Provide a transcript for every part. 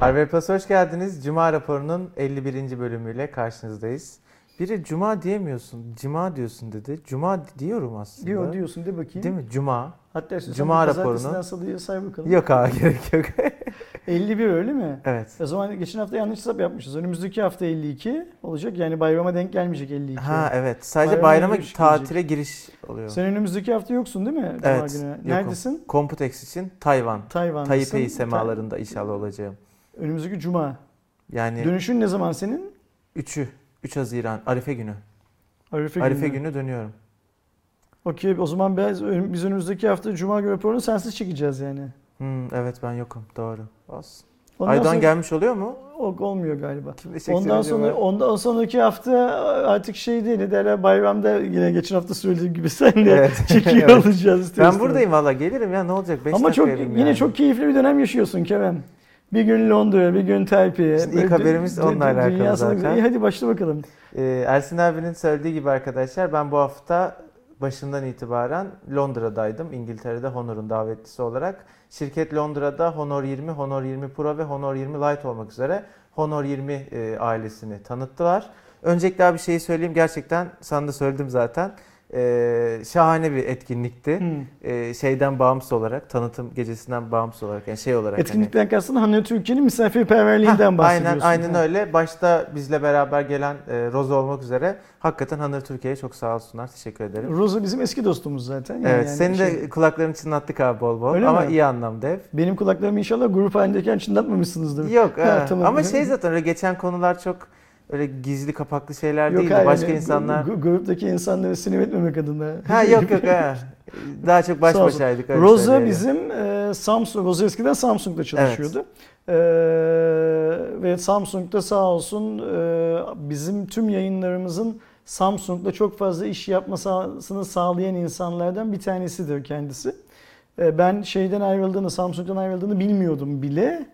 Harvard Plus hoş geldiniz. Cuma raporunun 51. bölümüyle karşınızdayız. Biri Cuma diyemiyorsun, Cuma diyorsun dedi. Cuma diyorum aslında. Diyor diyorsun de bakayım. Değil mi? Cuma. Hatta Cuma raporunu- pazartesinden salıya say bakalım. Yok abi gerek yok. 51 öyle mi? evet. O zaman geçen hafta yanlış hesap yapmışız. Önümüzdeki hafta 52 olacak. Yani bayrama denk gelmeyecek 52. Ha evet. Sadece Bayrama bayrama tatile giriş oluyor. Sen önümüzdeki hafta yoksun değil mi? Cuma Evet, günü? Neredesin? Computex için Tayvan. Tayvan'dasın. Taipei semalarında inşallah olacağım. Önümüzdeki Cuma. Yani Dönüşün ne zaman senin? 3'ü 3 Haziran Arife günü. Arife, Arife günü. günü dönüyorum. Okey o zaman biz, biz önümüzdeki hafta Cuma günü raporunu sensiz çekeceğiz yani. Hmm, evet ben yokum. Doğru. Olsun. Ondan Aydoğan sonra- gelmiş oluyor mu? O- olmuyor galiba. Ondan sonra ondan sonraki hafta artık şey değil. Ne derler bayramda yine geçen hafta söylediğim gibi sen de Evet. çekiyor Evet. olacağız. Ben buradayım valla gelirim ya ne olacak 5 Ama çok yine çok keyifli bir dönem yaşıyorsun Kerem. Bir gün Londra, bir gün Taipei. Şimdi ilk haberimiz onunla alakalı dünya zaten. İyi hadi başla bakalım. Ee, Ersin abinin söylediği gibi arkadaşlar ben bu hafta başından itibaren Londra'daydım. İngiltere'de Honor'un davetlisi olarak. Şirket Londra'da Honor 20, Honor 20 Pro ve Honor 20 Lite olmak üzere Honor 20 e, ailesini tanıttılar. Öncelikle bir şeyi söyleyeyim gerçekten sana da söyledim zaten. Ee, şahane bir etkinlikti. Hmm. Ee, şeyden bağımsız olarak, tanıtım gecesinden bağımsız olarak yani şey olarak. hani- Etkinlikten kastın Hanı Türkiye'nin misafirperverliğinden Hah, bahsediyorsun. Aynen, aynen Ha. öyle. Başta bizle beraber gelen e, Roza olmak üzere hakikaten Hanır Türkiye'ye çok sağ olsunlar. Teşekkür ederim. Rosa bizim eski dostumuz zaten. Yani evet, yani senin de şey- kulaklarını çınlattık abi bol bol Öyle ama mi? iyi anlamda hep. benim kulaklarımı inşallah grup halindeyken çınlatmamışsınızdır. Yok Ha, ha. tamam. ama şey zaten öyle geçen konular çok öyle gizli kapaklı şeyler Yok değildi. hayır, Başka yani insanlar... gruptaki insanları sinir etmemek adına. Ha yok yok ha. Daha çok baş başaydık. söyleyelim. bizim e, Samsung, Rosa eskiden Samsung'da çalışıyordu. E, ve Samsung'da sağ olsun e, bizim tüm yayınlarımızın Samsung'da çok fazla iş yapmasını sağlayan insanlardan bir tanesidir kendisi. E, ben şeyden ayrıldığını, Samsung'dan ayrıldığını bilmiyordum bile.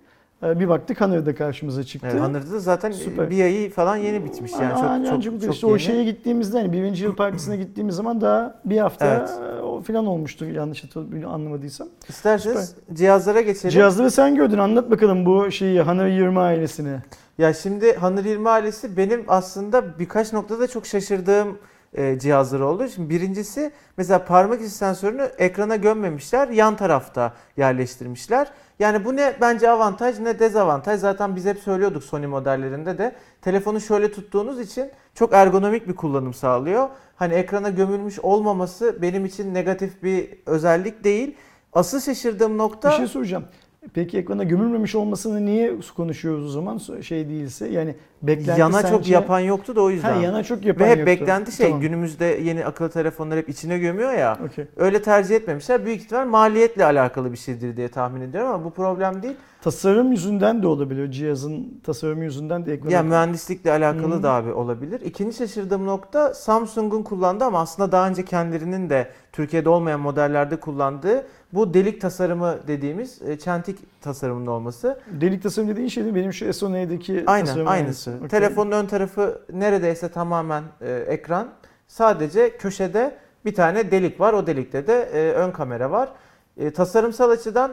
E, bir baktık Hanır'da karşımıza çıktı. Evet, Hanır'da da zaten Süper. bir ayı falan yeni bitmiş yani çok Aynen, çok, çok, çok, işte o yeni. şeye gittiğimizde hani birinci yıl partisine gittiğimiz zaman daha bir hafta Evet. e, o falan olmuştu yanlış anlamadıysam. İsterseniz cihazlara geçelim. Cihazları sen gördün anlat bakalım bu şeyi Hanır 20 ailesini. Ya şimdi Hanır 20 ailesi benim aslında birkaç noktada çok şaşırdığım e, cihazlar oldu. Şimdi birincisi mesela parmak izi sensörünü ekrana gömmemişler, yan tarafta yerleştirmişler. Yani bu ne bence avantaj ne dezavantaj. Zaten biz hep söylüyorduk Sony modellerinde de. Telefonu şöyle tuttuğunuz için çok ergonomik bir kullanım sağlıyor. Hani ekrana gömülmüş olmaması benim için negatif bir özellik değil. Asıl şaşırdığım nokta Bir şey soracağım. Peki ekrana gömülmemiş olmasını niye konuşuyoruz o zaman şey değilse yani beklenti yana çok sence- yapan yoktu da o Ha, yüzden. yana çok yapan Ve hep yoktu. beklenti şey Tamam. günümüzde yeni akıllı telefonlar hep içine gömüyor ya. Okey. Öyle tercih etmemişler. Büyük ihtimal maliyetle alakalı bir şeydir diye tahmin ediyorum ama bu problem değil. Tasarım yüzünden de olabilir. Cihazın tasarımı yüzünden de ekrana Ya mühendislikle alakalı Hı. da abi olabilir. İkinci şaşırdığım nokta Samsung'un kullandığı ama aslında daha önce kendilerinin de Türkiye'de olmayan modellerde kullandığı bu delik tasarımı dediğimiz e, çentik tasarımının olması. Delik tasarım dediğin şey de benim şu S10e'deki Aynen tasarım aynısı. Okey. Telefonun ön tarafı neredeyse tamamen e, ekran. Sadece köşede bir tane delik var. O delikte de e, ön kamera var. E, tasarımsal açıdan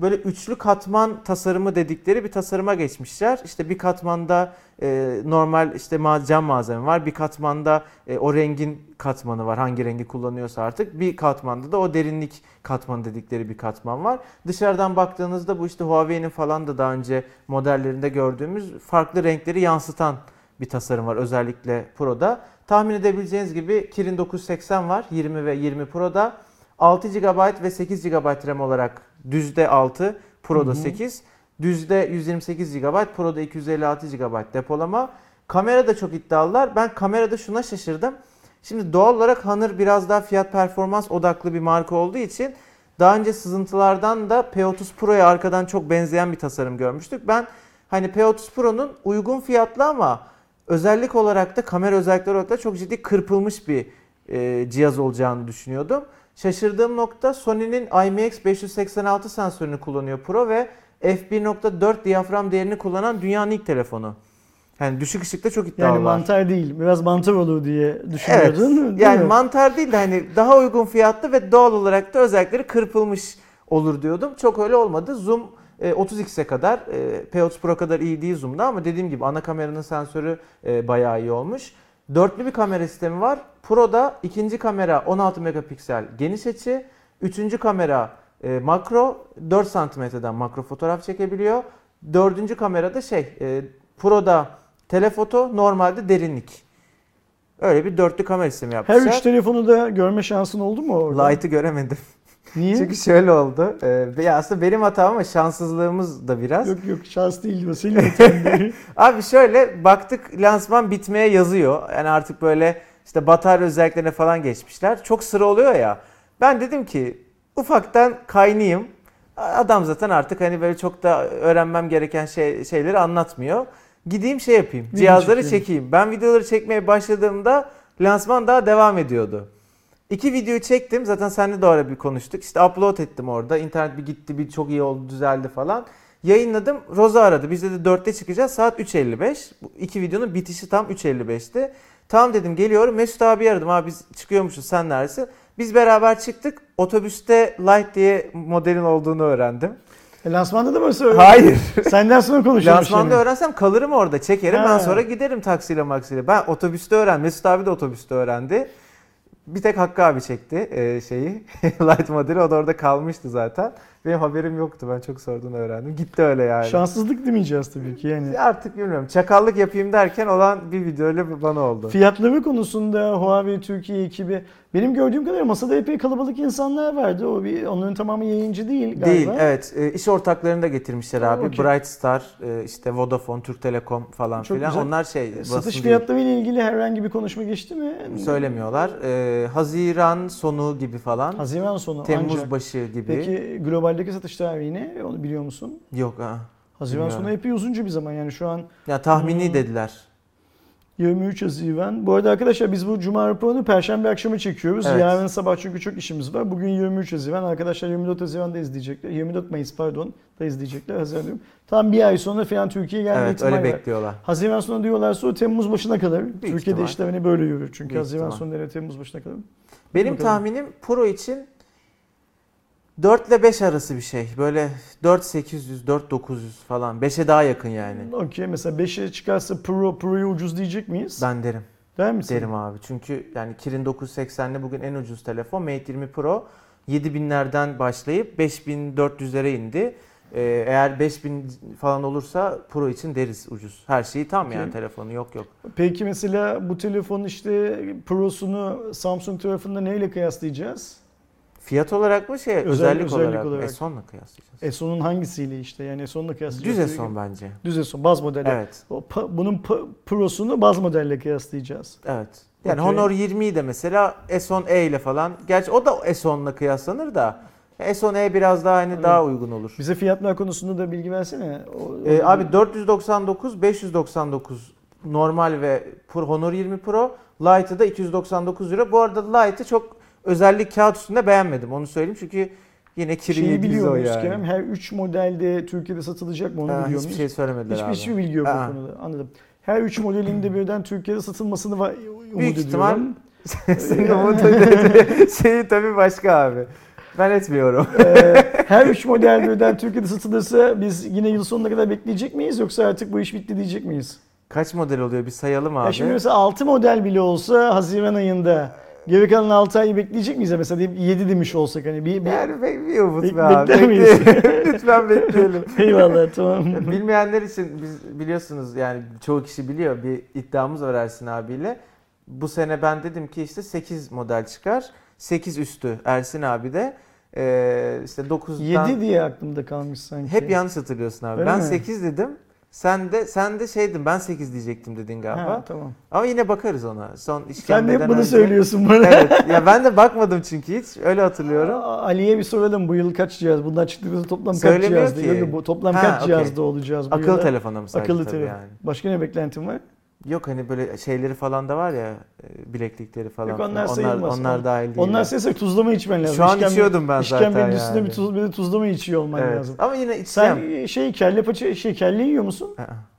böyle üçlü katman tasarımı dedikleri bir tasarıma geçmişler. İşte bir katmanda e, normal işte cam malzeme var. Bir katmanda e, o rengin katmanı var. Hangi rengi kullanıyorsa artık. Bir katmanda da o derinlik katmanı dedikleri bir katman var. Dışarıdan baktığınızda bu işte Huawei'nin falan da daha önce modellerinde gördüğümüz farklı renkleri yansıtan bir tasarım var özellikle Pro'da. Tahmin edebileceğiniz gibi Kirin 980 var 20 ve 20 Pro'da. 6 GB ve 8 GB RAM olarak düzde 6, Pro'da Hı hı. 8. Düzde 128 GB, Pro'da 256 GB depolama. Kamera da çok iddialılar. Ben kamerada şuna şaşırdım. Şimdi doğal olarak Honor biraz daha fiyat performans odaklı bir marka olduğu için daha önce sızıntılardan da P30 Pro'ya arkadan çok benzeyen bir tasarım görmüştük. Ben hani P30 Pro'nun uygun fiyatlı ama özellik olarak da kamera özellikleri olarak da çok ciddi kırpılmış bir e, cihaz olacağını düşünüyordum. Şaşırdığım nokta Sony'nin IMX586 sensörünü kullanıyor Pro ve f1.4 diyafram değerini kullanan dünyanın ilk telefonu. Yani düşük ışıkta çok iddialılar. Yani mantar değil. Biraz mantar olur diye Evet. düşünüyordun. değil Yani mi? mantar değil de hani daha uygun fiyatlı ve doğal olarak da özellikleri kırpılmış olur diyordum. Çok öyle olmadı. Zoom E, 30x'e kadar e, P30 Pro kadar iyi değil zoom'da ama dediğim gibi ana kameranın sensörü e, bayağı iyi olmuş. Dörtlü bir kamera sistemi var. Pro'da ikinci kamera 16 megapiksel geniş açı. Üçüncü kamera e, makro 4 santimetreden makro fotoğraf çekebiliyor. Dördüncü kamerada şey e, Pro'da telefoto normalde derinlik. Öyle bir dörtlü kamera sistemi Her yapmışlar. üç telefonu da görme şansın oldu mu orada? Light'ı göremedim. Niye? Çünkü şöyle oldu. Ee, ya aslında benim hatam ama şanssızlığımız da biraz. Yok yok şans değil. Senin. Abi şöyle baktık lansman bitmeye yazıyor. Yani artık böyle işte batarya özelliklerine falan geçmişler. Çok sıra oluyor ya. Ben dedim ki ufaktan kaynayayım. Adam zaten artık hani böyle çok da öğrenmem gereken şey, şeyleri anlatmıyor. Gideyim şey yapayım. Video cihazları çekeyim. çekeyim. Ben videoları çekmeye başladığımda lansman daha devam ediyordu. İki videoyu çektim. Zaten seninle de ara bir konuştuk. İşte upload ettim orada. İnternet bir gitti, bir çok iyi oldu, düzeldi falan. Yayınladım. Roza aradı. Biz dedi 4'te çıkacağız. Saat 3.55. Bu iki videonun bitişi tam 3.55'ti. Tamam dedim geliyorum. Mesut abi aradım. Abi biz çıkıyormuşuz sen neredesin? Biz beraber çıktık. Otobüste Light diye modelin olduğunu öğrendim. E, lansmanda da mı söyledin? Hayır. Senden sonra konuşalım Lansmanda şimdi. öğrensem kalırım orada çekerim. Ben Ha. sonra giderim taksiyle maksiyle. Ben otobüste öğrendim. Mesut abi de otobüste öğrendi. Bir tek Hakkı abi çekti e, şeyi. Light modeli. O da orada kalmıştı zaten. Benim haberim yoktu. Ben çok sorduğunu öğrendim. Gitti öyle yani. Şanssızlık demeyeceğiz tabii ki yani. Artık bilmiyorum. Çakallık yapayım derken olan bir video öyle bana oldu. Fiyatları konusunda Huawei Türkiye ekibi benim gördüğüm kadarıyla masada epey kalabalık insanlar vardı. O bir onların tamamı yayıncı değil galiba. Değil, evet. E, iş ortaklarını da getirmişler abi. okey. Bright Star, e, işte Vodafone, Türk Telekom falan Çok filan. güzel. Onlar şey, Satış fiyatları ile ilgili herhangi bir konuşma geçti mi? söylemiyorlar. E, Haziran sonu gibi falan. Haziran sonu Temmuz ancak. başı gibi. Peki globaldeki satış tarihi ne? Onu biliyor musun? Yok ha. Haziran Bilmiyorum. sonu epey uzunca bir zaman yani şu an Ya tahmini Hmm. dediler. 23 Haziran. Bu arada arkadaşlar biz bu Cuma raporunu Perşembe akşamı çekiyoruz. Evet. Yarın sabah çünkü çok işimiz var. Bugün 23 Haziran. Arkadaşlar 24 Haziran'da izleyecekler. 24 Mayıs pardon da izleyecekler. Haziran diyorum. Tam bir ay sonra falan Türkiye'ye gelme evet ihtimali öyle var. bekliyorlar. Haziran sonu diyorlarsa o Temmuz başına kadar. Türkiye'de ihtimal. işler hani böyle yürür. Çünkü Büyük Haziran sonu Temmuz başına kadar. Benim Bakalım. tahminim Pro için 4 ile 5 arası bir şey. Böyle 4800, 4900 falan. 5'e daha yakın yani. Okey mesela 5'e çıkarsa Pro, Pro'yu ucuz diyecek miyiz? Ben derim. Der misin? Derim abi. Çünkü yani Kirin 980'li bugün en ucuz telefon. Mate 20 Pro 7000'lerden başlayıp 5400'lere indi. Ee, eğer 5000 falan olursa Pro için deriz ucuz. Her şeyi tam Okey. yani telefonu yok yok. Peki mesela bu telefon işte Pro'sunu Samsung tarafında neyle kıyaslayacağız? Fiyat olarak mı şey özellik, özellik olarak, mı? olarak. S10'la kıyaslayacağız. S10'un hangisiyle işte yani S10'la kıyaslayacağız. Düz S10 bence. Düz S10 baz modeli. Evet. O pa- bunun pa- Pro'sunu baz modelle kıyaslayacağız. Evet. Yani Okey. Honor 20'yi de mesela S10e ile falan. Gerçi o da S10'la kıyaslanır da S10e biraz daha hani Evet. daha uygun olur. Bize fiyatlar konusunda da bilgi versene. O- Ee, o- abi 499, 599 normal ve Honor 20 Pro. Lite'ı da 299 lira. Bu arada Lite'ı çok özellik kağıt üstünde beğenmedim. Onu söyleyeyim çünkü yine kiri Şeyi yediğiz biliyor o muyuz yani. Kerem? Her 3 modelde Türkiye'de satılacak mı onu Ha, biliyor hiçbir muyuz? şey söylemediler Hiçbir, abi. hiçbir bilgi yok Aa. bu konuda. Anladım. Her 3 modelin de birden Türkiye'de satılmasını va- umut Büyük ihtimal ediyorum. Senin umut ettiğin şeyi tabii başka abi. Ben etmiyorum. Ee, her 3 model birden Türkiye'de satılırsa biz yine yıl sonuna kadar bekleyecek miyiz yoksa artık bu iş bitti diyecek miyiz? Kaç model oluyor bir sayalım Ya abi. şimdi mesela 6 model bile olsa Haziran ayında geri kalan 6 ayı bekleyecek miyiz mesela deyip 7 demiş olsak hani bir, bir... Yani be- bir umut Bek- be abi. bekler miyiz? Lütfen bekleyelim. Eyvallah tamam. Bilmeyenler için biz biliyorsunuz yani çoğu kişi biliyor bir iddiamız var Ersin abiyle. Bu sene ben dedim ki işte 8 model çıkar. 8 üstü Ersin abi de. Ee, işte 9'dan 7 diye aklımda kalmış sanki. hep yanlış hatırlıyorsun abi. Öyle ben mi? 8 dedim. Sen de sen de şeydin ben 8 diyecektim dedin galiba. Ha, tamam. Ama yine bakarız ona. Son Sen de hep bunu önce- söylüyorsun bana. Evet. Ya ben de bakmadım çünkü hiç. Öyle hatırlıyorum. Ali'ye bir soralım bu yıl kaç cihaz? Bundan çıktığımızda toplam kaç. Ya da bu toplam Ha, kaç okey. cihazda olacağız bu Akıllı yılda? telefona mı Akıllı tabii telefon. yani. Başka ne beklentin var? Yok hani böyle şeyleri falan da var ya e, bileklikleri falan. Yok, onlar onlar, sayılmaz. onlar dahil değil. Onlar ya. sayılırsa tuzlama içmen lazım. Şu an İşkembe- içiyordum ben zaten İşkembenin üstünde yani. bir, tuz, bir de tuzlama içiyor olman Evet. lazım. Ama yine Sen içeceğim. şey kelle paça şey kelle yiyor musun?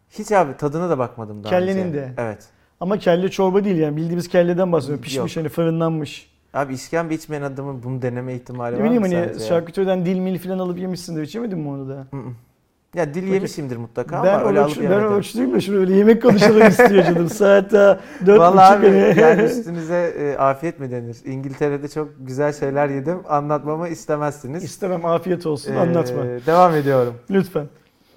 Hiç abi tadına da bakmadım daha Kellenin önce. de. Evet. Ama kelle çorba değil yani bildiğimiz kelleden bahsediyorum. Pişmiş Yok. hani fırınlanmış. Abi işkembe içmeyen adamın bunu deneme ihtimali Ne var bileyim mı hani sence? ya? şarküteriden dil mil falan alıp yemişsindir. İçemedin mi onu da? Hı hı. Ya dil yemişimdir mutlaka ben ama öyle alıp ben ölçtüğüm de şöyle yemek konuşalım istiyor canım. Saat daha dört Vallahi buçuk. abi hani. yani üstünüze e, afiyet mi denir? İngiltere'de çok güzel şeyler yedim. Anlatmamı istemezsiniz. İstemem afiyet olsun Ee, anlatma. Devam ediyorum. Lütfen.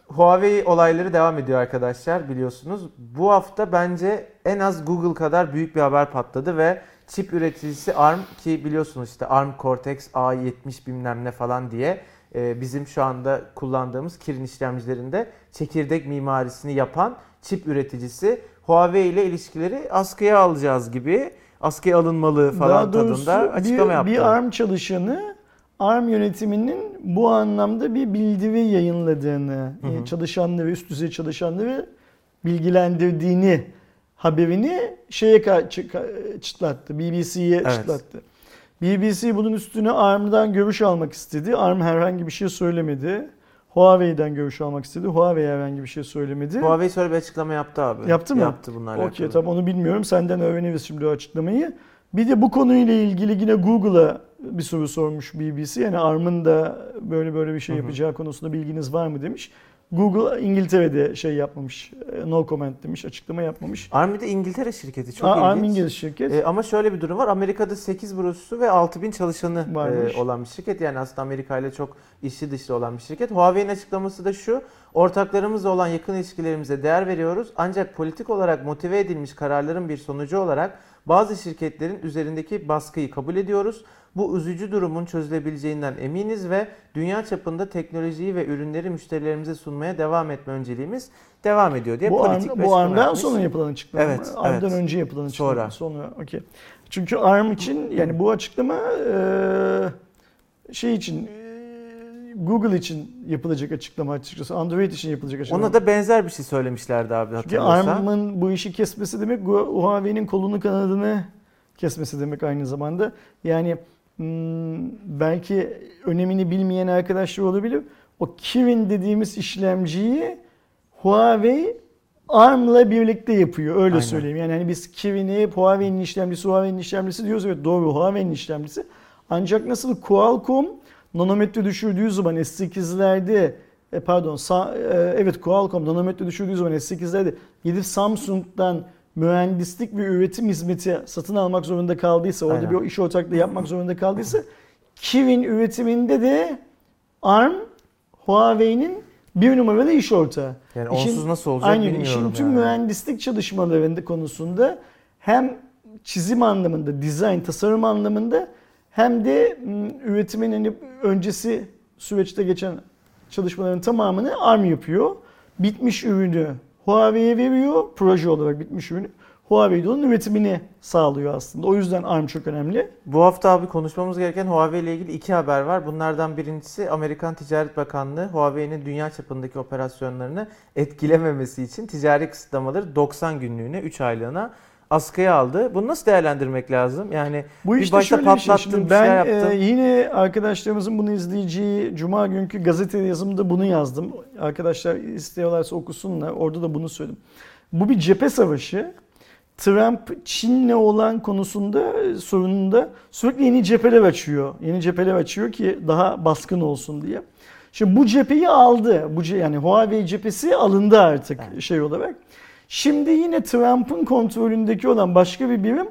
Huawei olayları devam ediyor arkadaşlar biliyorsunuz. Bu hafta bence en az Google kadar büyük bir haber patladı ve çip üreticisi ARM ki biliyorsunuz işte ARM Cortex A70 bilmem ne falan diye bizim şu anda kullandığımız Kirin işlemcilerinde çekirdek mimarisini yapan çip üreticisi Huawei ile ilişkileri askıya alacağız gibi askıya alınmalı falan Daha doğrusu tadında açıklama bir, yaptı. bir ARM çalışanı ARM yönetiminin bu anlamda bir bildiri yayınladığını, Hı hı. e, çalışanları, üst düzey çalışanları bilgilendirdiğini haberini şeye çıtlattı, BBC'ye Evet. çıtlattı. BBC bunun üstüne ARM'dan görüş almak istedi. ARM herhangi bir şey söylemedi. Huawei'den görüş almak istedi. Huawei herhangi bir şey söylemedi. Huawei şöyle bir açıklama yaptı abi. Yaptı mı? Yaptı bununla alakalı. Okey tamam onu bilmiyorum. Senden öğreniriz şimdi o açıklamayı. Bir de bu konuyla ilgili yine Google'a bir soru sormuş BBC. Yani ARM'ın da böyle böyle bir şey yapacağı konusunda bilginiz var mı demiş. Google İngiltere'de şey yapmamış. e, No comment demiş. Açıklama yapmamış. ARM de İngiltere şirketi çok Aa, ilginç. ARM İngiliz şirket. E, ama şöyle bir durum var. Amerika'da 8 bürosu ve 6000 çalışanı Varmış. e, olan bir şirket. Yani aslında Amerika ile çok içli dışlı olan bir şirket. Huawei'nin açıklaması da şu. Ortaklarımızla olan yakın ilişkilerimize değer veriyoruz. Ancak politik olarak motive edilmiş kararların bir sonucu olarak bazı şirketlerin üzerindeki baskıyı kabul ediyoruz. Bu üzücü durumun çözülebileceğinden eminiz ve dünya çapında teknolojiyi ve ürünleri müşterilerimize sunmaya devam etme önceliğimiz devam ediyor diye bu politik bir bu ARM'dan yapmış. sonra yapılan açıklama. Evet? ARM'dan evet. önce yapılan açıklama. Sonra. Sonra. okey. Çünkü ARM için yani bu açıklama şey için Google için yapılacak açıklama açıkçası. Android için yapılacak açıklama. Ona da benzer bir şey söylemişlerdi abi Çünkü hatırlıyorsan. ARM'ın bu işi kesmesi demek Huawei'nin kolunu kanadını kesmesi demek aynı zamanda. Yani belki önemini bilmeyen arkadaşlar olabilir. O Kirin dediğimiz işlemciyi Huawei ARM'la birlikte yapıyor. Öyle Aynen. söyleyeyim. Yani hani biz Kirin'i Huawei'nin işlemcisi, Huawei'nin işlemcisi diyoruz. Evet doğru Huawei'nin işlemcisi. Ancak nasıl Qualcomm nanometre düşürdüğü zaman S8'lerde e, pardon e, evet Qualcomm nanometre düşürdüğü zaman S8'lerde gidip Samsung'dan mühendislik ve üretim hizmeti satın almak zorunda kaldıysa, orada Aynen. bir iş ortaklığı yapmak zorunda kaldıysa Kirin üretiminde de ARM Huawei'nin bir numaralı iş ortağı. Yani İşin- onsuz nasıl olacak Aynen bilmiyorum işin tüm yani. mühendislik çalışmalarında konusunda hem çizim anlamında, dizayn, tasarım anlamında hem de üretimin hani öncesi süreçte geçen çalışmaların tamamını ARM yapıyor. Bitmiş ürünü Huawei'ye veriyor, proje olarak bitmiş ürünü. Huawei de onun üretimini sağlıyor aslında. O yüzden ARM çok önemli. Bu hafta abi konuşmamız gereken Huawei ile ilgili iki haber var. Bunlardan birincisi Amerikan Ticaret Bakanlığı Huawei'nin dünya çapındaki operasyonlarını etkilememesi için ticari kısıtlamaları 90 günlüğüne 3 aylığına askıya aldı. Bunu nasıl değerlendirmek lazım? Yani Bu bir işte başta şöyle bir şey. Şimdi ben şey e, yine arkadaşlarımızın bunu izleyeceği Cuma günkü gazete yazımında bunu yazdım. Arkadaşlar istiyorlarsa okusunlar. Orada da bunu söyledim. Bu bir cephe savaşı. Trump Çin'le olan konusunda e, sorununda sürekli yeni cepheler açıyor. Yeni cepheler açıyor ki daha baskın olsun diye. Şimdi bu cepheyi aldı. Bu yani Huawei cephesi alındı artık şey olarak. Şimdi yine Trump'ın kontrolündeki olan başka bir birim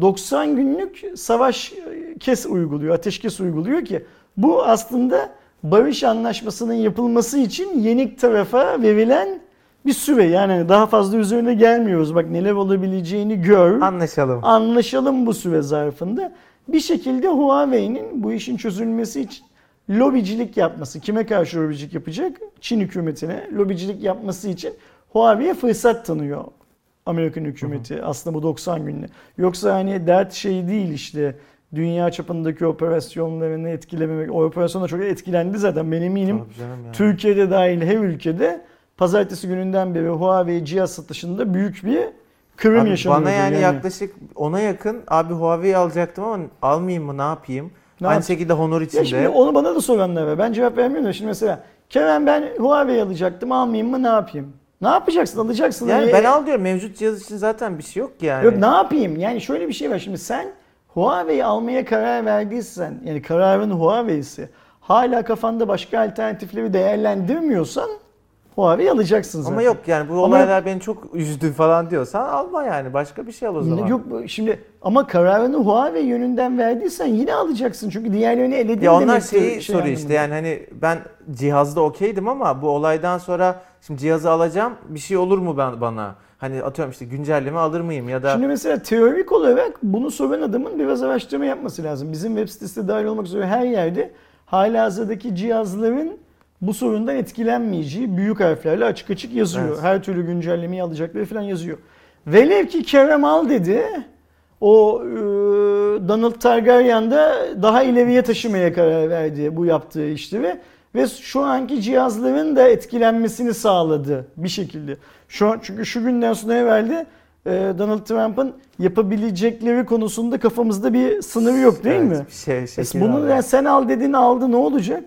90 günlük savaş e, kes uyguluyor, ateşkes uyguluyor ki bu aslında barış anlaşmasının yapılması için yenik tarafa verilen bir süre. Yani daha fazla üzerine gelmiyoruz. Bak neler olabileceğini gör. Anlaşalım. Anlaşalım bu süre zarfında. Bir şekilde Huawei'nin bu işin çözülmesi için lobicilik yapması. Kime karşı lobicilik yapacak? Çin hükümetine lobicilik yapması için Huawei'ye fırsat tanıyor Amerikan hükümeti aslında bu 90 günde. Yoksa hani dert şey değil işte dünya çapındaki operasyonlarını etkilememek. O operasyonda çok etkilendi zaten ben eminim. Yani. Türkiye'de dahil her ülkede pazartesi gününden beri Huawei cihaz satışında büyük bir kırım Abi yaşanıyor. bana yani, yaklaşık ona yakın abi Huawei alacaktım ama almayayım mı ne yapayım? Ne Aynı şekilde Honor için Ya şimdi de. onu bana da soranlar var. Ben cevap vermiyorum da şimdi mesela Kerem ben Huawei alacaktım almayayım mı ne yapayım? Ne yapacaksın alacaksın. Yani ben al diyorum mevcut cihaz için zaten bir şey yok yani. Yok ne yapayım? Yani şöyle bir şey var. Şimdi sen Huawei almaya karar verdiysen yani kararın Huawei'si hala kafanda başka alternatifleri değerlendirmiyorsan Huawei alacaksın zaten. Ama yok yani bu Ama- olaylar beni çok üzdü falan diyorsan alma yani. Başka bir şey al o zaman. Yok şimdi ama kararını Huawei yönünden verdiysen yine alacaksın. Çünkü diğerlerini eledin Ya onlar şeyi şey soruyor işte yani hani ben cihazda okeydim ama bu olaydan sonra şimdi cihazı alacağım bir şey olur mu ben bana? Hani atıyorum işte güncelleme alır mıyım ya da Şimdi mesela teorik olarak bunu soran adamın biraz araştırma yapması lazım. Bizim web sitesi dahil olmak üzere her yerde halihazırdaki cihazların bu sorundan etkilenmeyeceği büyük harflerle açık açık yazıyor. Evet. Her türlü güncellemeyi alacakları falan yazıyor. Velev ki Kerem al dedi. O e, Donald Targaryen de daha ileriye taşımaya karar verdi bu yaptığı işleri ve şu anki cihazların da etkilenmesini sağladı bir şekilde. Şu an çünkü şu günden sonra evvelde e, Donald Trump'ın yapabilecekleri konusunda kafamızda bir sınırı yok değil Evet, mi? Şey, E, bunu yani sen al dedin aldı ne olacak?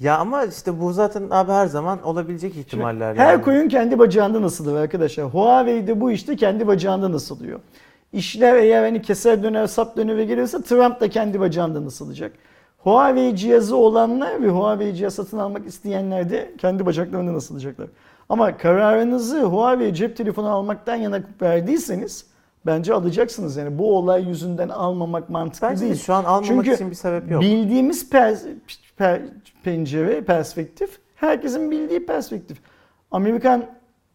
Ya ama işte bu zaten abi her zaman olabilecek ihtimaller Her yani. koyun kendi bacağında nasıldır arkadaşlar. Huawei'de bu işte kendi bacağında nasılıyor. İşler eğer hani keser döner sap döner ve gelirse Trump da kendi bacağında nasılacak. Huawei cihazı olanlar ve Huawei cihaz satın almak isteyenler de kendi bacaklarında nasılacaklar. Ama kararınızı Huawei cep telefonu almaktan yana verdiyseniz bence alacaksınız. Yani bu olay yüzünden almamak mantıklı Bence de değil. şu an almamak Çünkü için bir sebep yok. Bildiğimiz pers- per- pencere, perspektif, herkesin bildiği perspektif. Amerikan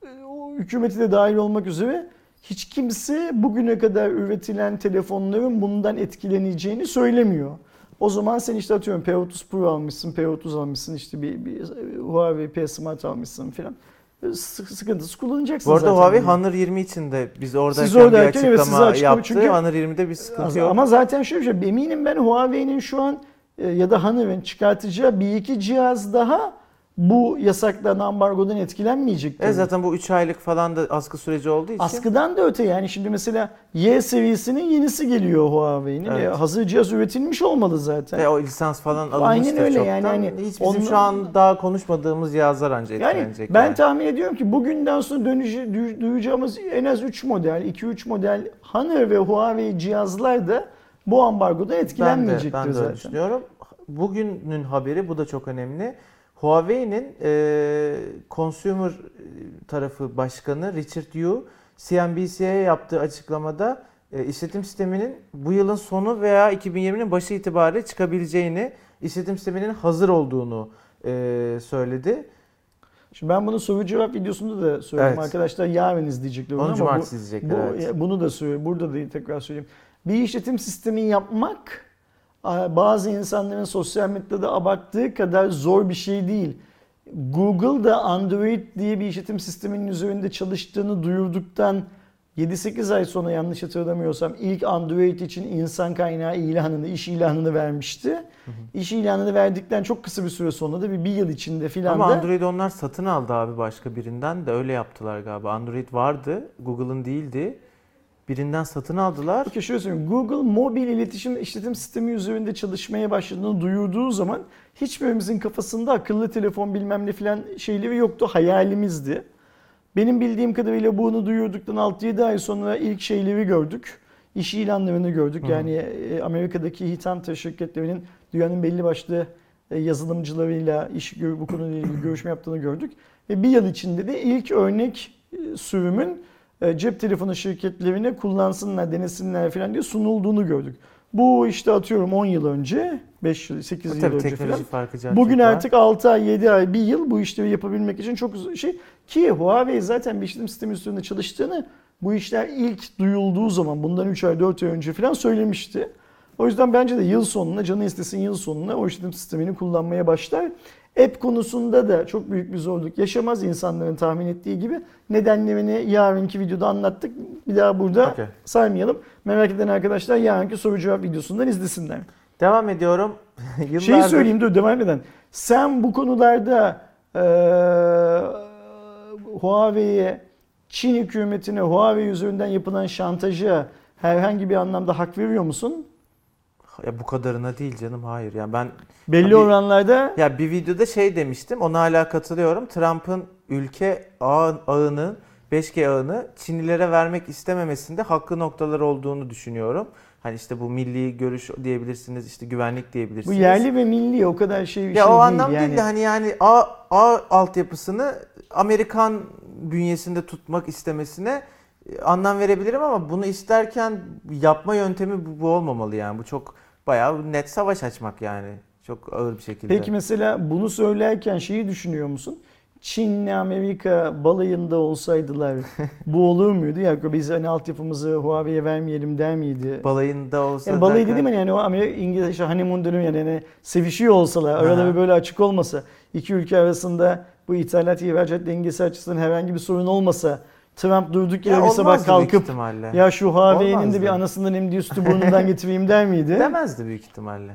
e, o hükümeti de dahil olmak üzere hiç kimse bugüne kadar üretilen telefonların bundan etkileneceğini söylemiyor. O zaman sen işte atıyorum P30 Pro almışsın, P30 almışsın, işte bir, bir Huawei P Smart almışsın filan. E, Sık- Sıkıntısız kullanacaksın Bu arada zaten. Huawei. Honor 20 için de biz oradayken Siz oradayken bir evet, açıklama size açıklama- yaptı. çünkü- Honor 20'de bir sıkıntı yok. Ama zaten şöyle bir şey, eminim ben Huawei'nin şu an e, ya da Honor'ın çıkartacağı bir iki cihaz daha bu yasaklanan ambargodan etkilenmeyecek. E zaten bu 3 aylık falan da askı süreci olduğu için. Askıdan da öte yani şimdi mesela Y serisinin yenisi geliyor Huawei'nin. Evet. E, hazır cihaz üretilmiş olmalı zaten. Ve o lisans falan alınmıştır Aynen öyle çoktan. yani hani Hiç bizim onun- şu an daha konuşmadığımız cihazlar anca Yani etkilenecek. ben yani. tahmin ediyorum ki bugünden sonra dönüşü, duy- duyacağımız en az 3 model, 2-3 model Honor ve Huawei cihazlar da bu ambargodan ben de, etkilenmeyecektir ben de zaten. düşünüyorum. Bugünün haberi bu da çok önemli. Huawei'nin e, consumer tarafı başkanı Richard Yu CNBC'ye yaptığı açıklamada e, işletim sisteminin bu yılın sonu veya 2020'nin başı itibariyle çıkabileceğini, işletim sisteminin hazır olduğunu e, söyledi. Şimdi ben bunu soru cevap videosunda da söyledim Evet. arkadaşlar yarın izleyecekler onu Onu ama bu, izleyecekler. bu, evet. ya bunu da söyleyeyim burada da tekrar söyleyeyim. Bir işletim sistemi yapmak bazı insanların sosyal medyada abarttığı kadar zor bir şey değil. Google da Android diye bir işletim sisteminin üzerinde çalıştığını duyurduktan 7-8 ay sonra yanlış hatırlamıyorsam ilk Android için insan kaynağı ilanını, iş ilanını vermişti. İş ilanını verdikten çok kısa bir süre sonra da bir, bir yıl içinde filan Ama da Android onlar satın aldı abi başka birinden de öyle yaptılar galiba. Android vardı, Google'ın değildi. Birinden satın aldılar. Peki şöyle söyleyeyim. Google mobil iletişim işletim sistemi üzerinde çalışmaya başladığını duyurduğu zaman hiçbirimizin kafasında akıllı telefon bilmem ne filan şeyleri yoktu. Hayalimizdi. Benim bildiğim kadarıyla bunu duyurduktan 6-7 ay sonra ilk şeyleri gördük. İş ilanlarını gördük. Hı. Yani e, Amerika'daki Hitanta şirketlerinin dünyanın belli başlı e, yazılımcılarıyla iş bu konuyla ilgili görüşme yaptığını gördük. Ve bir yıl içinde de ilk örnek e, sürümün cep telefonu şirketlerine kullansınlar, denesinler falan diye sunulduğunu gördük. Bu işte atıyorum 10 yıl önce, 5 yıl, 8 yıl Tabii önce teknoloji falan. farkı Bugün var. artık 6 ay, 7 ay, 1 yıl bu işleri yapabilmek için çok şey. Ki Huawei zaten bir işletim sistemi üstünde çalıştığını bu işler ilk duyulduğu zaman bundan 3 ay 4 ay önce falan söylemişti. O yüzden bence de yıl sonuna canı istesin yıl sonuna o işletim sistemini kullanmaya başlar. App konusunda da çok büyük bir zorluk yaşamaz insanların tahmin ettiği gibi. Nedenlerini yarınki videoda anlattık. Bir daha burada Okey. saymayalım. Merak eden arkadaşlar yarınki soru cevap videosundan izlesinler. Devam ediyorum. Yıllardır... Şeyi söyleyeyim dur devam eden. Sen bu konularda eee Huawei'ye, Çin hükümetine Huawei üzerinden yapılan şantaja herhangi bir anlamda hak veriyor musun? Ya bu kadarına değil canım hayır. Yani ben Belli Tabii- oranlarda ya bir videoda şey demiştim. Ona hala katılıyorum. Trump'ın ülke ağ, ağını 5G ağını Çinlilere vermek istememesinde haklı noktalar olduğunu düşünüyorum. Hani işte bu milli görüş diyebilirsiniz, işte güvenlik bu diyebilirsiniz. yerli ve milli o kadar şey bir ya şey o değil. anlam yani. değil de hani yani ağ, ağ altyapısını Amerikan bünyesinde tutmak istemesine e, anlam verebilirim ama bunu isterken yapma yöntemi bu, bu olmamalı yani. Bu çok bayağı net savaş açmak yani. Çok ağır bir şekilde. Peki mesela bunu söylerken şeyi düşünüyor musun? Çin'le Amerika balayında olsaydılar bu olur muydu? Ya biz hani altyapımızı Huawei'ye vermeyelim der miydi? balayında olsa Yani balayı derken- dediğim hani, yani o Amerika İngiliz işte honeymoon dönemi yani, yani sevişiyor olsalar, araları Aha. böyle açık olmasa, iki ülke arasında bu ithalat ihracat dengesi açısından herhangi bir sorun olmasa, Trump durduk yere ya bir sabah kalkıp ya şu Huawei'nin de bir anasından emdiği sütü burnundan getireyim der miydi? demezdi büyük ihtimalle.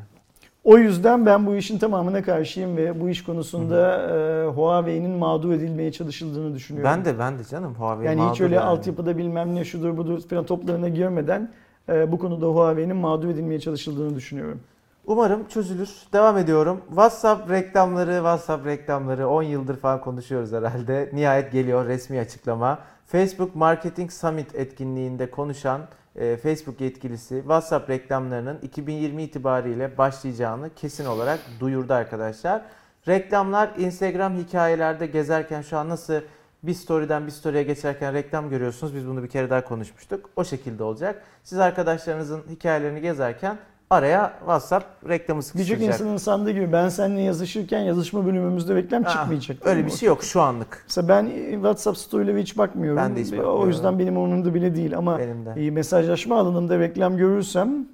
O yüzden ben bu işin tamamına karşıyım ve bu iş konusunda e, Huawei'nin mağdur edilmeye çalışıldığını düşünüyorum. Ben de ben de canım Huawei yani hiç öyle yani. altyapıda bilmem ne şudur budur falan toplarına girmeden e, bu konuda Huawei'nin mağdur edilmeye çalışıldığını düşünüyorum. Umarım çözülür. Devam ediyorum. WhatsApp reklamları, WhatsApp reklamları 10 yıldır falan konuşuyoruz herhalde. Nihayet geliyor resmi açıklama. Facebook Marketing Summit etkinliğinde konuşan e, Facebook yetkilisi WhatsApp reklamlarının 2020 itibariyle başlayacağını kesin olarak duyurdu arkadaşlar. Reklamlar Instagram hikayelerde gezerken şu an nasıl bir story'den bir story'e geçerken reklam görüyorsunuz. Biz bunu bir kere daha konuşmuştuk. O şekilde olacak. Siz arkadaşlarınızın hikayelerini gezerken araya WhatsApp reklamı Birçok sıkıştıracak. insanın sandığı gibi ben seninle yazışırken yazışma bölümümüzde reklam Ha, çıkmayacak. Öyle bir şey yok şu anlık. Mesela ben WhatsApp story'lere hiç bakmıyorum. Ben de hiç O bakmıyorum. yüzden benim umurumda bile değil ama de. e, mesajlaşma alanında reklam görürsem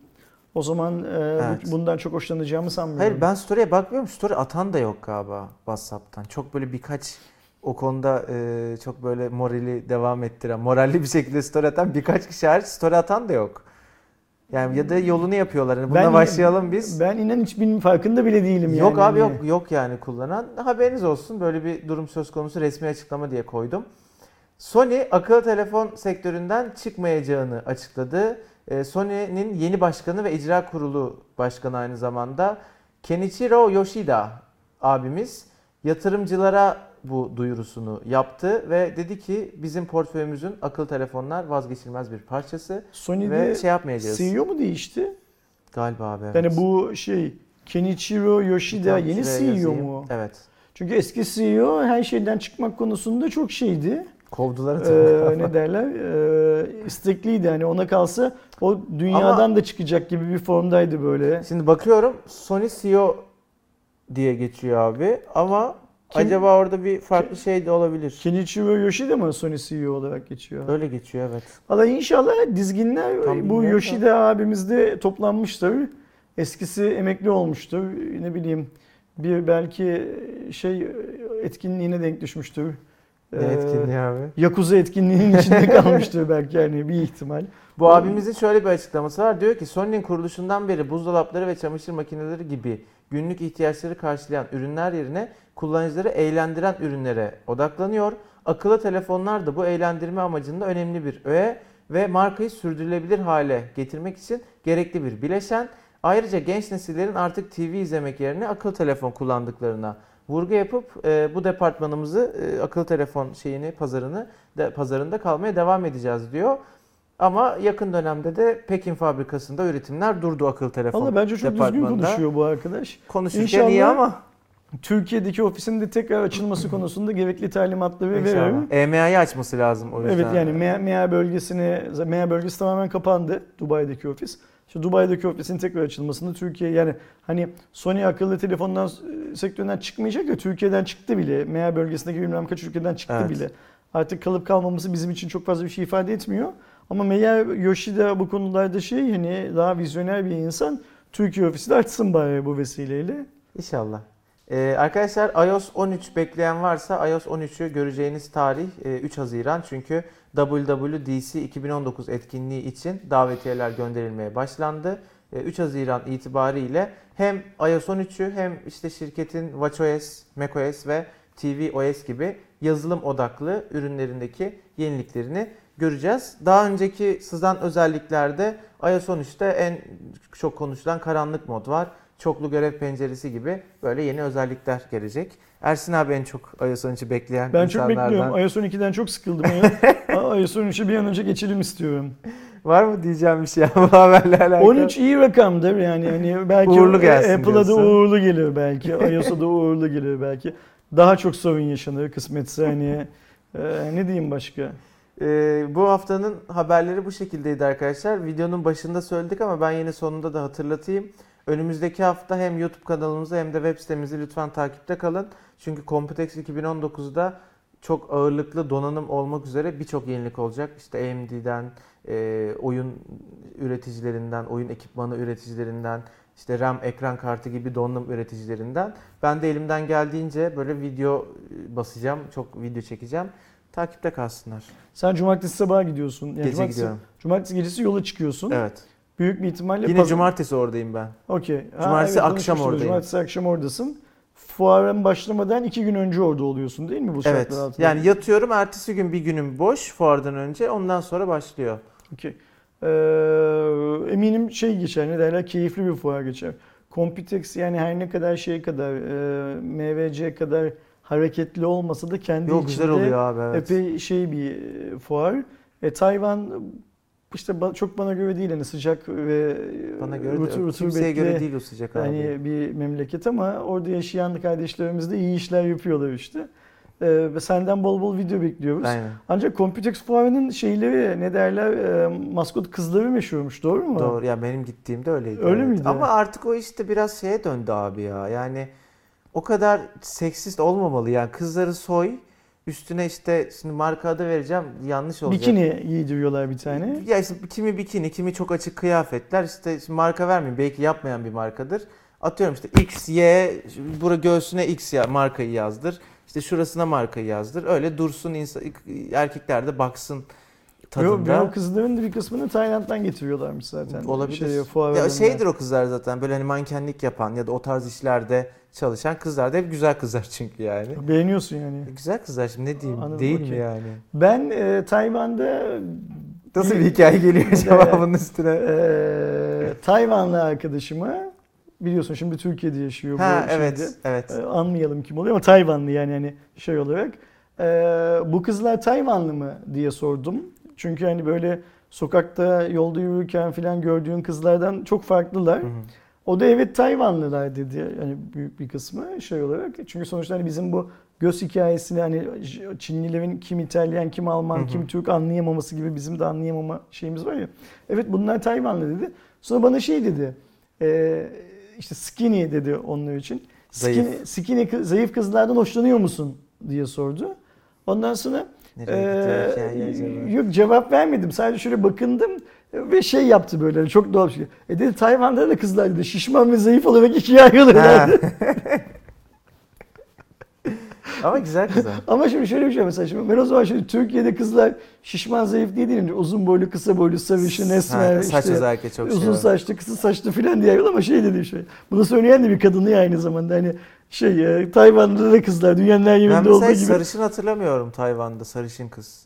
o zaman e, Evet. bundan çok hoşlanacağımı sanmıyorum. Hayır ben story'e bakmıyorum. Story atan da yok galiba WhatsApp'tan. Çok böyle birkaç o konuda e, çok böyle morali devam ettiren, moralli bir şekilde story atan birkaç kişi hariç story atan da yok. Yani ya da yolunu yapıyorlar. Yani buna Ben- başlayalım biz. Ben inan hiçbirinin farkında bile değilim yani. Yok abi Hani- yok yok yani kullanan. Haberiniz olsun böyle bir durum söz konusu resmi açıklama diye koydum. Sony akıllı telefon sektöründen çıkmayacağını açıkladı. Ee, Sony'nin yeni başkanı ve icra kurulu başkanı aynı zamanda Kenichiro Yoshida abimiz yatırımcılara bu duyurusunu yaptı ve dedi ki bizim portföyümüzün akıllı telefonlar vazgeçilmez bir parçası Sony'de ve şey yapmayacağız. CEO mu değişti? Galiba abi. evet. Yani bu şey Kenichiro Yoshida yeni CEO yazayım. mu? Evet. Çünkü eski CEO her şeyden çıkmak konusunda çok şeydi. Kovdular Ee, ne derler? Ee, istekliydi. Hani ona kalsa o dünyadan da çıkacak gibi bir formdaydı böyle. Şimdi bakıyorum Sony CEO diye geçiyor abi ama Kim- acaba orada bir farklı şey de olabilir. Kenichiro Yoshida mı Sony CEO olarak geçiyor? Öyle geçiyor evet. Valla inşallah dizginler Tam bu Yoshida abimiz de toplanmıştır. Eskisi emekli olmuştur. Ne bileyim bir belki şey etkinliğine denk düşmüştür. Ne Ee, etkinliği abi? Yakuza etkinliğinin içinde kalmıştır belki yani bir ihtimal. Bu abimizin şöyle bir açıklaması var. Diyor ki Sony'nin kuruluşundan beri buzdolapları ve çamaşır makineleri gibi günlük ihtiyaçları karşılayan ürünler yerine kullanıcıları eğlendiren ürünlere odaklanıyor. Akıllı telefonlar da bu eğlendirme amacında önemli bir öğe ve markayı sürdürülebilir hale getirmek için gerekli bir bileşen. Ayrıca genç nesillerin artık TV izlemek yerine akıllı telefon kullandıklarına vurgu yapıp e, bu departmanımızı e, akıllı telefon şeyini pazarını de, pazarında kalmaya devam edeceğiz diyor. Ama yakın dönemde de Pekin fabrikasında üretimler durdu akıllı telefon Valla bence çok düzgün konuşuyor bu arkadaş. Konuşurken İnşallah iyi ama Türkiye'deki ofisinin de tekrar açılması konusunda gerekli talimatları veriyor. inşallah. EMEA'yı açması lazım o yüzden. Evet yani MEA, MEA bölgesini, MEA bölgesi tamamen kapandı Dubai'deki ofis. İşte Dubai'deki ofisin tekrar açılmasında Türkiye yani hani Sony akıllı telefondan e, sektöründen çıkmayacak ya Türkiye'den çıktı bile. MEA bölgesindeki bilmem kaç ülkeden çıktı Evet. bile. Artık kalıp kalmaması bizim için çok fazla bir şey ifade etmiyor. Ama MEA Yoshida bu konularda şey hani daha vizyoner bir insan. Türkiye ofisi de açsın bari bu vesileyle. İnşallah. Ee, arkadaşlar iOS 13 bekleyen varsa iOS 13'ü göreceğiniz tarih e, 3 Haziran. Çünkü WWDC 2019 etkinliği için davetiyeler gönderilmeye başlandı. E, 3 Haziran itibariyle hem iOS 13'ü hem işte şirketin WatchOS, macOS ve tvOS gibi yazılım odaklı ürünlerindeki yeniliklerini göreceğiz. Daha önceki sızan özelliklerde iOS 13'te en çok konuşulan karanlık mod var. Çoklu görev penceresi gibi böyle yeni özellikler gelecek. Ersin abi en çok iOS 13'ü bekleyen Ben çok insanlardan. bekliyorum. iOS 12'den çok sıkıldım. iOS 13'ü bir an önce geçelim istiyorum. Var mı diyeceğim bir şey bu haberle alakalı? 13 iyi rakamdır yani hani belki Uğurlu gelsin Apple'a da uğurlu gelir belki, iOS'a da uğurlu gelir belki. daha çok sorun yaşanır kısmetse hani e, ne diyeyim başka? Ee, bu haftanın haberleri bu şekildeydi arkadaşlar. Videonun başında söyledik ama ben yine sonunda da hatırlatayım. Önümüzdeki hafta hem YouTube kanalımızı hem de web sitemizi lütfen takipte kalın. Çünkü Computex 2019'da çok ağırlıklı donanım olmak üzere birçok yenilik olacak. İşte AMD'den, e, oyun üreticilerinden, oyun ekipmanı üreticilerinden, işte RAM, ekran kartı gibi donanım üreticilerinden. Ben de elimden geldiğince böyle video e, basacağım, çok video çekeceğim. Takipte kalsınlar. Sen cumartesi sabahı gidiyorsun. Yani Gece cumartesi, gidiyorum. Cumartesi gecesi yola çıkıyorsun. Evet. Büyük bir ihtimalle Yine paz- cumartesi oradayım ben. Okey. Cumartesi akşam konuşmuştuk. oradayım. Cumartesi akşam oradasın. Fuarın başlamadan iki gün önce orada oluyorsun değil mi bu Evet. şartlar altında? Yani yatıyorum ertesi gün bir günüm boş fuardan önce ondan sonra başlıyor. Okey. Ee, eminim şey geçer ne derler keyifli bir fuar geçer. Computex yani her ne kadar şey kadar e, MVC kadar hareketli olmasa da kendi Yok içinde güzel oluyor abi evet. epey şey bir e, fuar. E, Tayvan işte çok bana göre değil hani sıcak ve Bana göre de rutu- yok. kimseye göre değil o sıcak abi. hani bir memleket ama orada yaşayan kardeşlerimiz de iyi işler yapıyorlar işte. E, ve senden bol bol video bekliyoruz. Aynen. Ancak Computex fuarının şeyleri ne derler e, maskot kızları meşhurmuş doğru mu? Doğru ya benim gittiğimde öyleydi. Öyle evet. miydi? Ama artık o işte biraz şeye döndü abi ya. Yani o kadar seksist olmamalı yani kızları soy üstüne işte şimdi marka adı vereceğim yanlış olacak. Bikini giydiriyorlar bir tane. Ya işte kimi bikini, kimi çok açık kıyafetler. İşte şimdi marka vermeyeyim. Belki yapmayan bir markadır. Atıyorum işte X, Y, bura göğsüne X ya markayı yazdır. İşte şurasına markayı yazdır. Öyle dursun insan, erkekler de baksın tadında. ve o kızların da bir kısmını Tayland'dan getiriyorlarmış zaten. Olabilir. Şeye, ya şeydir o kızlar zaten böyle hani mankenlik yapan ya da o tarz işlerde çalışan kızlar da hep güzel kızlar çünkü yani. Beğeniyorsun yani. Güzel kızlar şimdi ne diyeyim Anladım, değil mi okey. yani? Ben e, Tayvan'da Nasıl bir hikaye geliyor acaba bunun üstüne? e, Tayvanlı arkadaşımı biliyorsun şimdi Türkiye'de yaşıyor Ha bu şeyde. evet evet. E, anmayalım kim oluyor ama Tayvanlı yani hani şey olarak. E, bu kızlar Tayvanlı mı diye sordum. Çünkü hani böyle sokakta yolda yürürken falan gördüğün kızlardan çok farklılar. Hı hı. O da evet Tayvanlılar dedi yani büyük bir kısmı şey olarak. Çünkü sonuçta hani bizim bu göz hikayesini hani Çinlilerin kim İtalyan, kim Alman, Hı hı. kim Türk anlayamaması gibi bizim de anlayamama şeyimiz var ya. Evet bunlar Tayvanlı dedi. Sonra bana şey dedi. E, işte skinny dedi onlar için. Zayıf. Skinny, skinny kı- zayıf kızlardan hoşlanıyor musun diye sordu. Ondan sonra Nereye ee, yok cevap vermedim. Sadece şöyle bakındım ve şey yaptı böyle hani çok doğal bir şey. E dedi Tayvan'da da kızlar dedi şişman ve zayıf olarak ikiye ayrılırlar. Ama güzel kızlar. Ama şimdi şöyle bir şey mesela şimdi ben o zaman şimdi Türkiye'de kızlar şişman zayıf diye değil uzun boylu kısa boylu sarışın esmer saç işte özellikle çok şey uzun var. saçlı kısa saçlı filan diye ama şey dedi şey. Bunu söyleyen de bir kadını ya aynı zamanda hani şey e, Tayvan'da da kızlar dünyanın her Ben yerinde olduğu gibi. sarışın hatırlamıyorum Tayvan'da sarışın kız.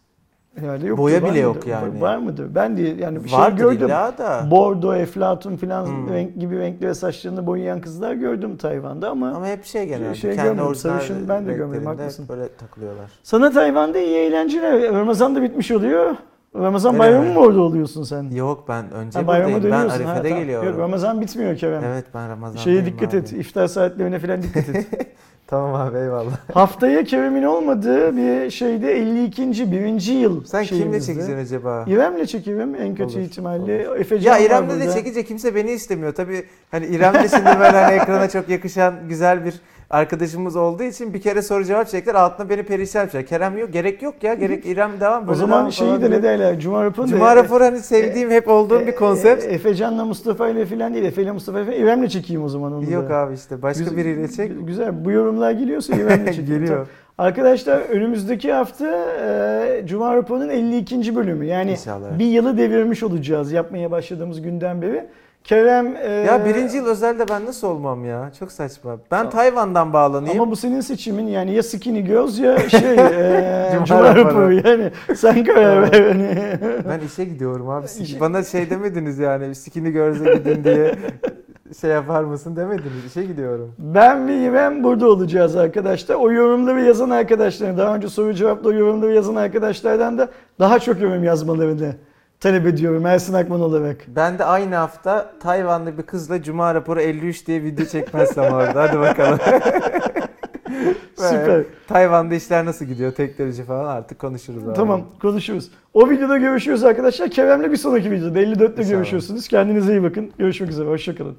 Herhalde yoktur, Boya bile mıdır? yok yani. Var mıdır? Ben de yani bir şey Vardır gördüm. illa da. Bordo, eflatun filan Hmm. renk gibi renkli ve saçlarını boyayan kızlar gördüm Tayvan'da ama, Ama hep şey genelde Şey kendi görmedim, sarışın ben de görmedim, haklısın. Böyle takılıyorlar. sana Tayvan'da iyi eğlenceler. Ramazan da bitmiş oluyor. Ramazan Öyle bayramı mı orada oluyorsun sen? Yok ben önce Ha, buradayım. Ben dönüyorsun. ha, Arife'de tamam. geliyorum. Yok Ramazan bitmiyor Kerem. Evet ben Ramazan'dayım Şeye dikkat abi. et. iftar saatlerine falan dikkat et. Tamam abi eyvallah. Haftaya Kerem'in olmadığı bir şeyde 52. birinci yıl Sen kimle çekeceksin acaba? İrem'le çekerim en kötü Olur, ihtimalle. olur. Efecan Ya İrem'le de çekince kimse beni istemiyor. Tabii hani İrem de şimdi böyle hani ekrana çok yakışan güzel bir arkadaşımız olduğu için bir kere soru cevap çektiler. Altına beni perişan yapacak. Kerem yok. Gerek yok ya. Gerek İrem devam. O zaman devam şeyi de ne derler? Cuma raporu Cuma raporu hani sevdiğim hep olduğum bir konsept. E, e, Efecan'la Mustafa ile falan değil. Efe ile Mustafa ile İrem'le çekeyim o zaman onu Yok da. abi işte başka Güz- biriyle çek. Güzel. Bu yorumlar geliyorsa İrem'le çekeyim. Geliyor. Arkadaşlar önümüzdeki hafta e, Cuma raporunun 52. bölümü. Yani İnşallah. bir yılı devirmiş olacağız yapmaya başladığımız günden beri. Kerem e, Ya birinci yıl özelde ben nasıl olmam ya? Çok saçma. Ben Tayvan'dan bağlanayım. ama bu senin seçimin yani ya Skinny Girls ya şey e, Cuma raporu. yani sen karar ver. Hani. Ben işe gidiyorum abi. İşe- Bana şey demediniz yani skinny girls'e gidin diye şey yapar mısın demediniz. İşe gidiyorum. Ben ve İrem burada olacağız arkadaşlar. O yorumları yazan arkadaşların, daha önce soru cevapla yorumları yazan arkadaşlardan da daha çok yorum yazmalarını talep ediyorum Ersin Akman olarak. Ben de aynı hafta Tayvanlı bir kızla Cuma raporu 53 diye video çekmezsem orada. Hadi bakalım. Süper. Tayvan'da işler nasıl gidiyor, teknoloji falan artık konuşuruz. abi. Tamam konuşuruz. O videoda görüşürüz arkadaşlar. Kerem'le bir sonraki videoda 54'te İnşallah. görüşüyorsunuz. Kendinize iyi bakın. Görüşmek üzere. Hoşçakalın.